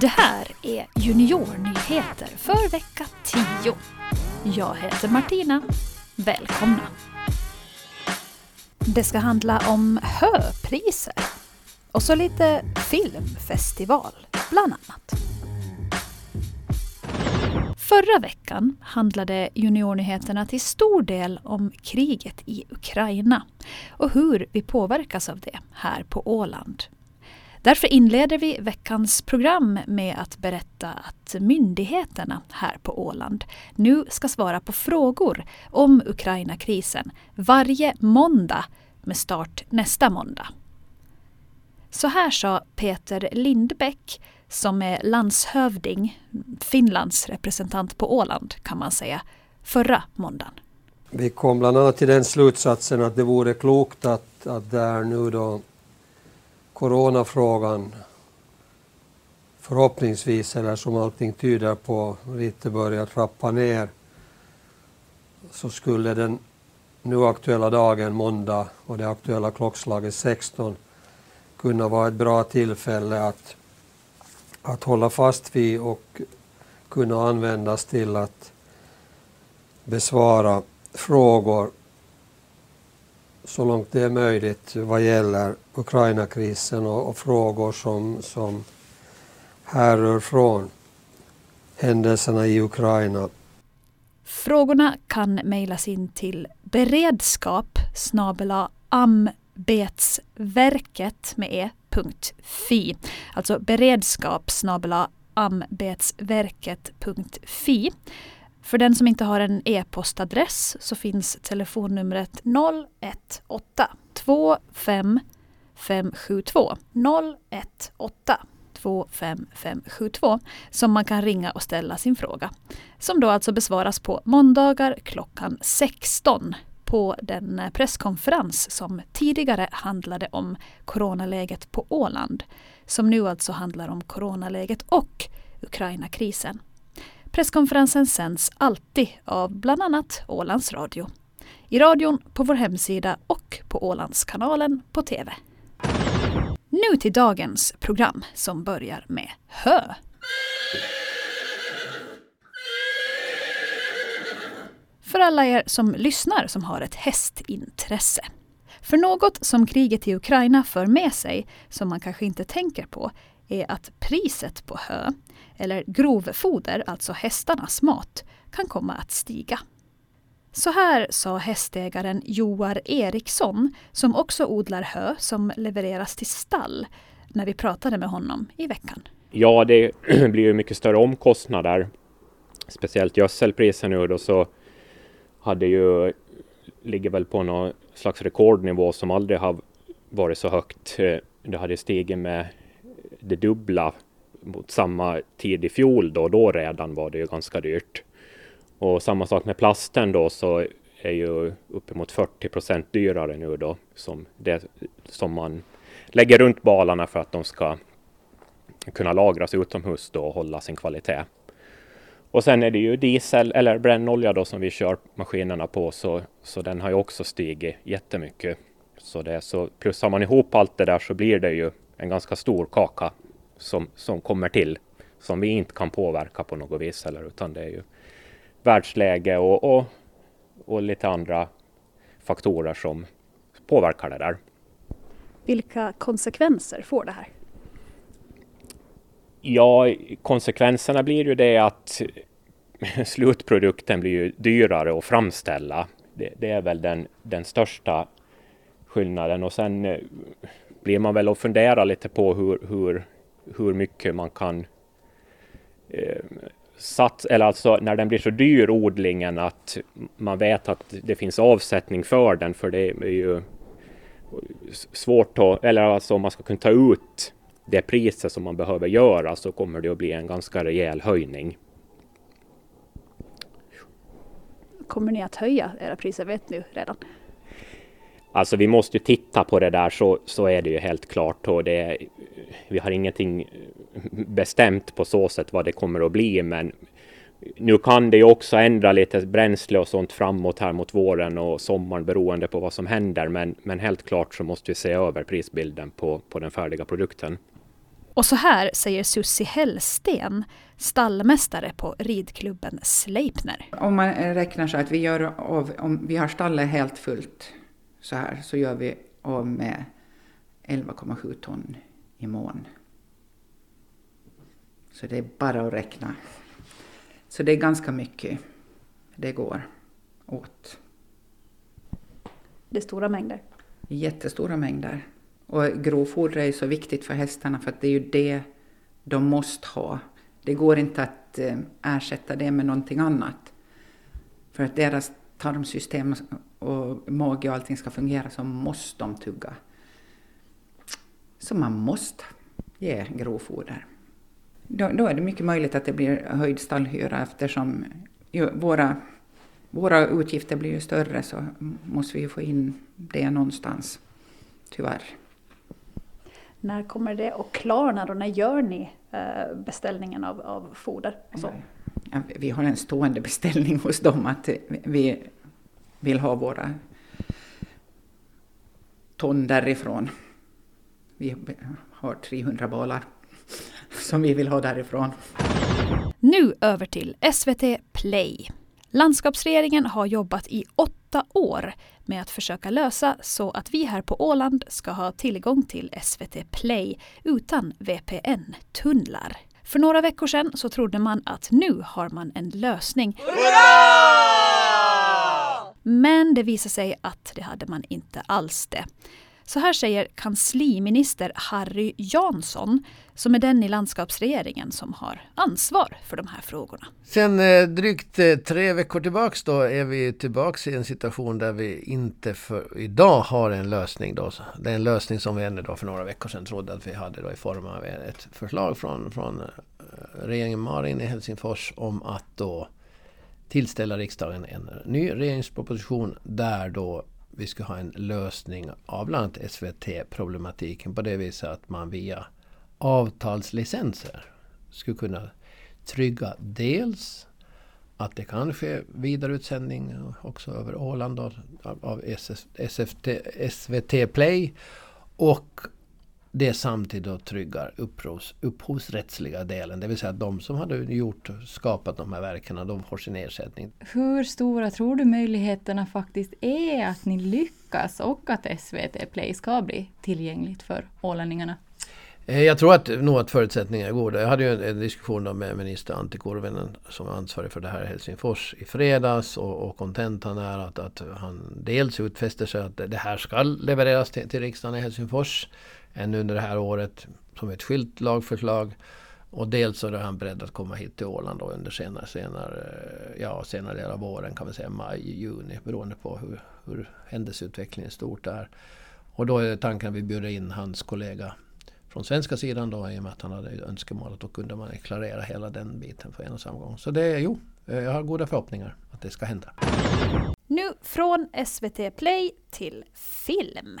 Det här är Juniornyheter för vecka 10. Jag heter Martina. Välkomna! Det ska handla om höpriser och så lite filmfestival, bland annat. Förra veckan handlade Juniornyheterna till stor del om kriget i Ukraina och hur vi påverkas av det här på Åland. Därför inleder vi veckans program med att berätta att myndigheterna här på Åland nu ska svara på frågor om Ukraina-krisen varje måndag med start nästa måndag. Så här sa Peter Lindbäck som är landshövding, Finlands representant på Åland kan man säga, förra måndagen. Vi kom bland annat till den slutsatsen att det vore klokt att, att där nu då coronafrågan förhoppningsvis, eller som allting tyder på, lite börjar trappa ner så skulle den nu aktuella dagen, måndag, och det aktuella klockslaget 16 kunna vara ett bra tillfälle att, att hålla fast vid och kunna användas till att besvara frågor så långt det är möjligt vad gäller Ukraina-krisen och, och, frågor som, som härrör från händelserna i Ukraina. Frågorna kan mejlas in till beredskap ambetsverket med e.fi. Alltså beredskap ambetsverket.fi. För den som inte har en e-postadress så finns telefonnumret 018 25 572 018 25572 som man kan ringa och ställa sin fråga. Som då alltså besvaras på måndagar klockan 16 på den eh, presskonferens som tidigare handlade om coronaläget på Åland. Som nu alltså handlar om coronaläget och Ukraina-krisen. Presskonferensen sänds alltid av bland annat Ålands Radio. I radion, på vår hemsida och på Ålandskanalen på TV. Nu till dagens program som börjar med hö. För alla er som lyssnar som har ett hästintresse. För något som kriget i Ukraina för med sig, som man kanske inte tänker på, är att priset på hö, eller grovfoder, alltså hästarnas mat, kan komma att stiga. Så här sa hästägaren Joar Eriksson, som också odlar hö som levereras till stall, när vi pratade med honom i veckan. Ja, det blir ju mycket större omkostnader. Speciellt gödselpriser nu då så hade ju, ligger väl på någon slags rekordnivå som aldrig har varit så högt. Eh, det hade stigit med det dubbla mot samma tid i fjol då, då redan var det ju ganska dyrt. Och samma sak med plasten då så är ju uppemot 40 procent dyrare nu då som det som man lägger runt balarna för att de ska kunna lagras utomhus då och hålla sin kvalitet. Och sen är det ju diesel eller brännolja då som vi kör maskinerna på så, så den har ju också stigit jättemycket. Så det, så plussar man ihop allt det där så blir det ju en ganska stor kaka som, som kommer till som vi inte kan påverka på något vis eller utan det är ju världsläge och, och, och lite andra faktorer som påverkar det där. Vilka konsekvenser får det här? Ja, konsekvenserna blir ju det att slutprodukten blir ju dyrare att framställa. Det, det, är väl den, den största skillnaden och sen eh, blir man väl och funderar lite på hur, hur, hur mycket man kan eh, sats, eller alltså när den blir så dyr odlingen att man vet att det finns avsättning för den för det är ju svårt att, eller alltså om man ska kunna ta ut det priset som man behöver göra så kommer det att bli en ganska rejäl höjning. Kommer ni att höja era priser, vet ni redan? Alltså vi måste ju titta på det där så, så är det ju helt klart och det, vi har ingenting bestämt på så sätt vad det kommer att bli men nu kan det ju också ändra lite bränsle och sånt framåt här mot våren och sommaren beroende på vad som händer men, men helt klart så måste vi se över prisbilden på, på den färdiga produkten. Och så här säger Sussi Hellsten, stallmästare på ridklubben Sleipner. Om man räknar så att vi gör av, om vi har stallet helt fullt så här, så gör vi av med 11,7 ton i mån. Så det är bara att räkna. Så det är ganska mycket det går åt. Det är stora mängder. Jättestora mängder. Och grovfoder är så viktigt för hästarna för att det är ju det de måste ha. Det går inte att eh, ersätta det med någonting annat. För att deras tarmsystem och mage och allting ska fungera så måste de tugga. Så man måste ge grovfoder. Då, då är det mycket möjligt att det blir höjd stallhyra eftersom våra, våra utgifter blir ju större så måste vi ju få in det någonstans, tyvärr. När kommer det att klarna och när gör ni eh, beställningen av, av foder? Ja, vi har en stående beställning hos dem att vi vill ha våra ton därifrån. Vi har 300 balar som vi vill ha därifrån. Nu över till SVT Play. Landskapsregeringen har jobbat i åtta år med att försöka lösa så att vi här på Åland ska ha tillgång till SVT Play utan VPN-tunnlar. För några veckor sedan så trodde man att nu har man en lösning. Men det visade sig att det hade man inte alls det. Så här säger kansliminister Harry Jansson, som är den i landskapsregeringen som har ansvar för de här frågorna. Sen eh, drygt eh, tre veckor tillbaks då är vi tillbaks i en situation där vi inte för idag har en lösning. Då. Det är en lösning som vi ännu då för några veckor sedan trodde att vi hade då i form av ett förslag från, från eh, regeringen Marin i Helsingfors om att då tillställa riksdagen en ny regeringsproposition där då vi ska ha en lösning av bland annat SVT-problematiken på det viset att man via avtalslicenser skulle kunna trygga dels att det kan ske vidareutsändning också över Åland av, SFT, SVT Play och det samtidigt tryggar upphovs, upphovsrättsliga delen. Det vill säga att de som hade gjort, skapat de här verken, de får sin ersättning. Hur stora tror du möjligheterna faktiskt är att ni lyckas och att SVT Play ska bli tillgängligt för ålänningarna? Eh, jag tror att nog att förutsättningarna är goda. Jag hade ju en, en diskussion med minister Antti Kurvinen som är ansvarig för det här i Helsingfors i fredags och kontentan är att, att han dels utfäster sig att det här ska levereras till, till riksdagen i Helsingfors ännu under det här året som ett skilt lagförslag. Och dels så är han beredd att komma hit till Åland då under senare, senare, eh, ja, senare del av våren, kan vi säga maj, juni, beroende på hur, hur händelseutvecklingen stort är. Och då är tanken att vi bjuder in hans kollega från svenska sidan då i och med att han hade önskemål att då kunde man klarera hela den biten för en och samma gång. Så det jo, eh, jag har goda förhoppningar att det ska hända. Nu från SVT Play till film.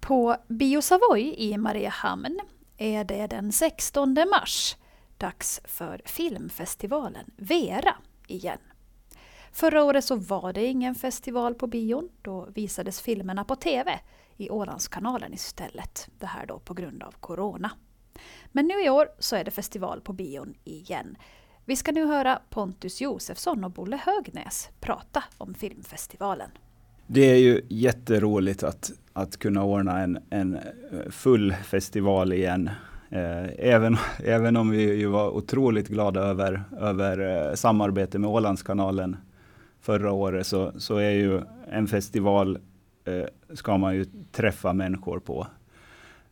På Bio Savoy i Mariehamn är det den 16 mars dags för filmfestivalen Vera igen. Förra året så var det ingen festival på bion. Då visades filmerna på TV i Ålandskanalen istället. Det här då på grund av Corona. Men nu i år så är det festival på bion igen. Vi ska nu höra Pontus Josefsson och Bolle Högnäs prata om filmfestivalen. Det är ju jätteroligt att, att kunna ordna en, en eh, full festival igen. Eh, även, även om vi ju var otroligt glada över, över eh, samarbete med Ålandskanalen förra året så, så är ju en festival Eh, ska man ju träffa människor på.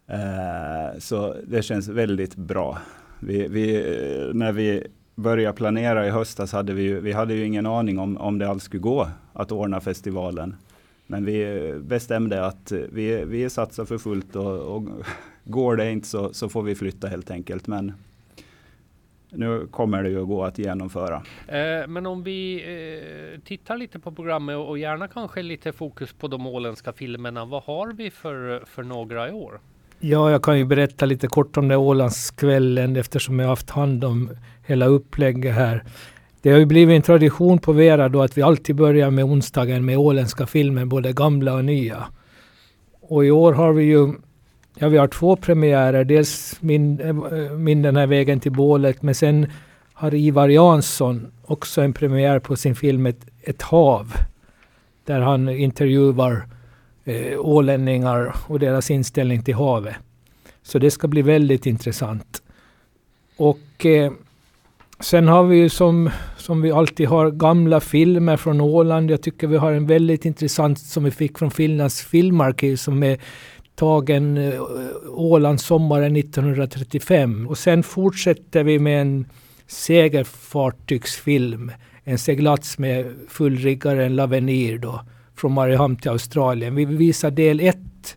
Eh, så det känns väldigt bra. Vi, vi, eh, när vi började planera i höstas hade vi, ju, vi hade ju ingen aning om, om det alls skulle gå att ordna festivalen. Men vi bestämde att vi, vi satsar för fullt och, och går det inte så, så får vi flytta helt enkelt. Men nu kommer det ju att gå att genomföra. Eh, men om vi eh, tittar lite på programmet och gärna kanske lite fokus på de åländska filmerna. Vad har vi för, för några i år? Ja, jag kan ju berätta lite kort om det Ålandskvällen eftersom jag haft hand om hela upplägget här. Det har ju blivit en tradition på Vera då att vi alltid börjar med onsdagen med åländska filmer, både gamla och nya. Och i år har vi ju Ja, vi har två premiärer. Dels min, eh, min Den här vägen till bålet, men sen har Ivar Jansson också en premiär på sin film Ett, ett hav. Där han intervjuar eh, ålänningar och deras inställning till havet. Så det ska bli väldigt intressant. Och eh, sen har vi ju som, som vi alltid har gamla filmer från Åland. Jag tycker vi har en väldigt intressant som vi fick från Finlands filmarkiv som är tagen Åland sommaren 1935. Och sen fortsätter vi med en segelfartygsfilm. En seglats med fullriggaren Lavenir då från Mariehamn till Australien. Vi visar del ett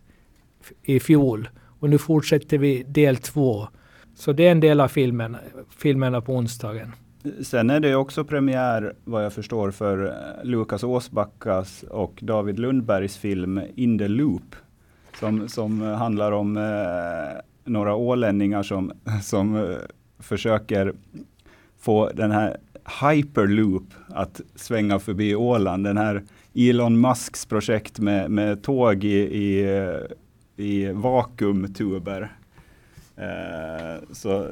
i fjol och nu fortsätter vi del två. Så det är en del av filmen, filmerna på onsdagen. Sen är det också premiär, vad jag förstår, för eh, Lukas Åsbackas och David Lundbergs film In the Loop. Som, som eh, handlar om eh, några ålänningar som, som eh, försöker få den här hyperloop att svänga förbi Åland. Den här Elon Musks projekt med, med tåg i, i, eh, i vakuumtuber. Eh, så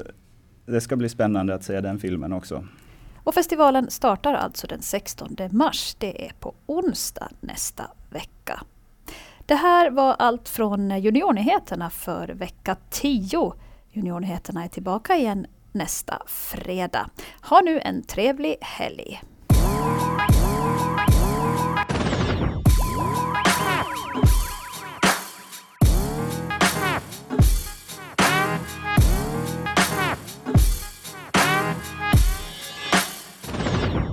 det ska bli spännande att se den filmen också. Och festivalen startar alltså den 16 mars. Det är på onsdag nästa vecka. Det här var allt från Juniornyheterna för vecka 10. Juniornyheterna är tillbaka igen nästa fredag. Ha nu en trevlig helg!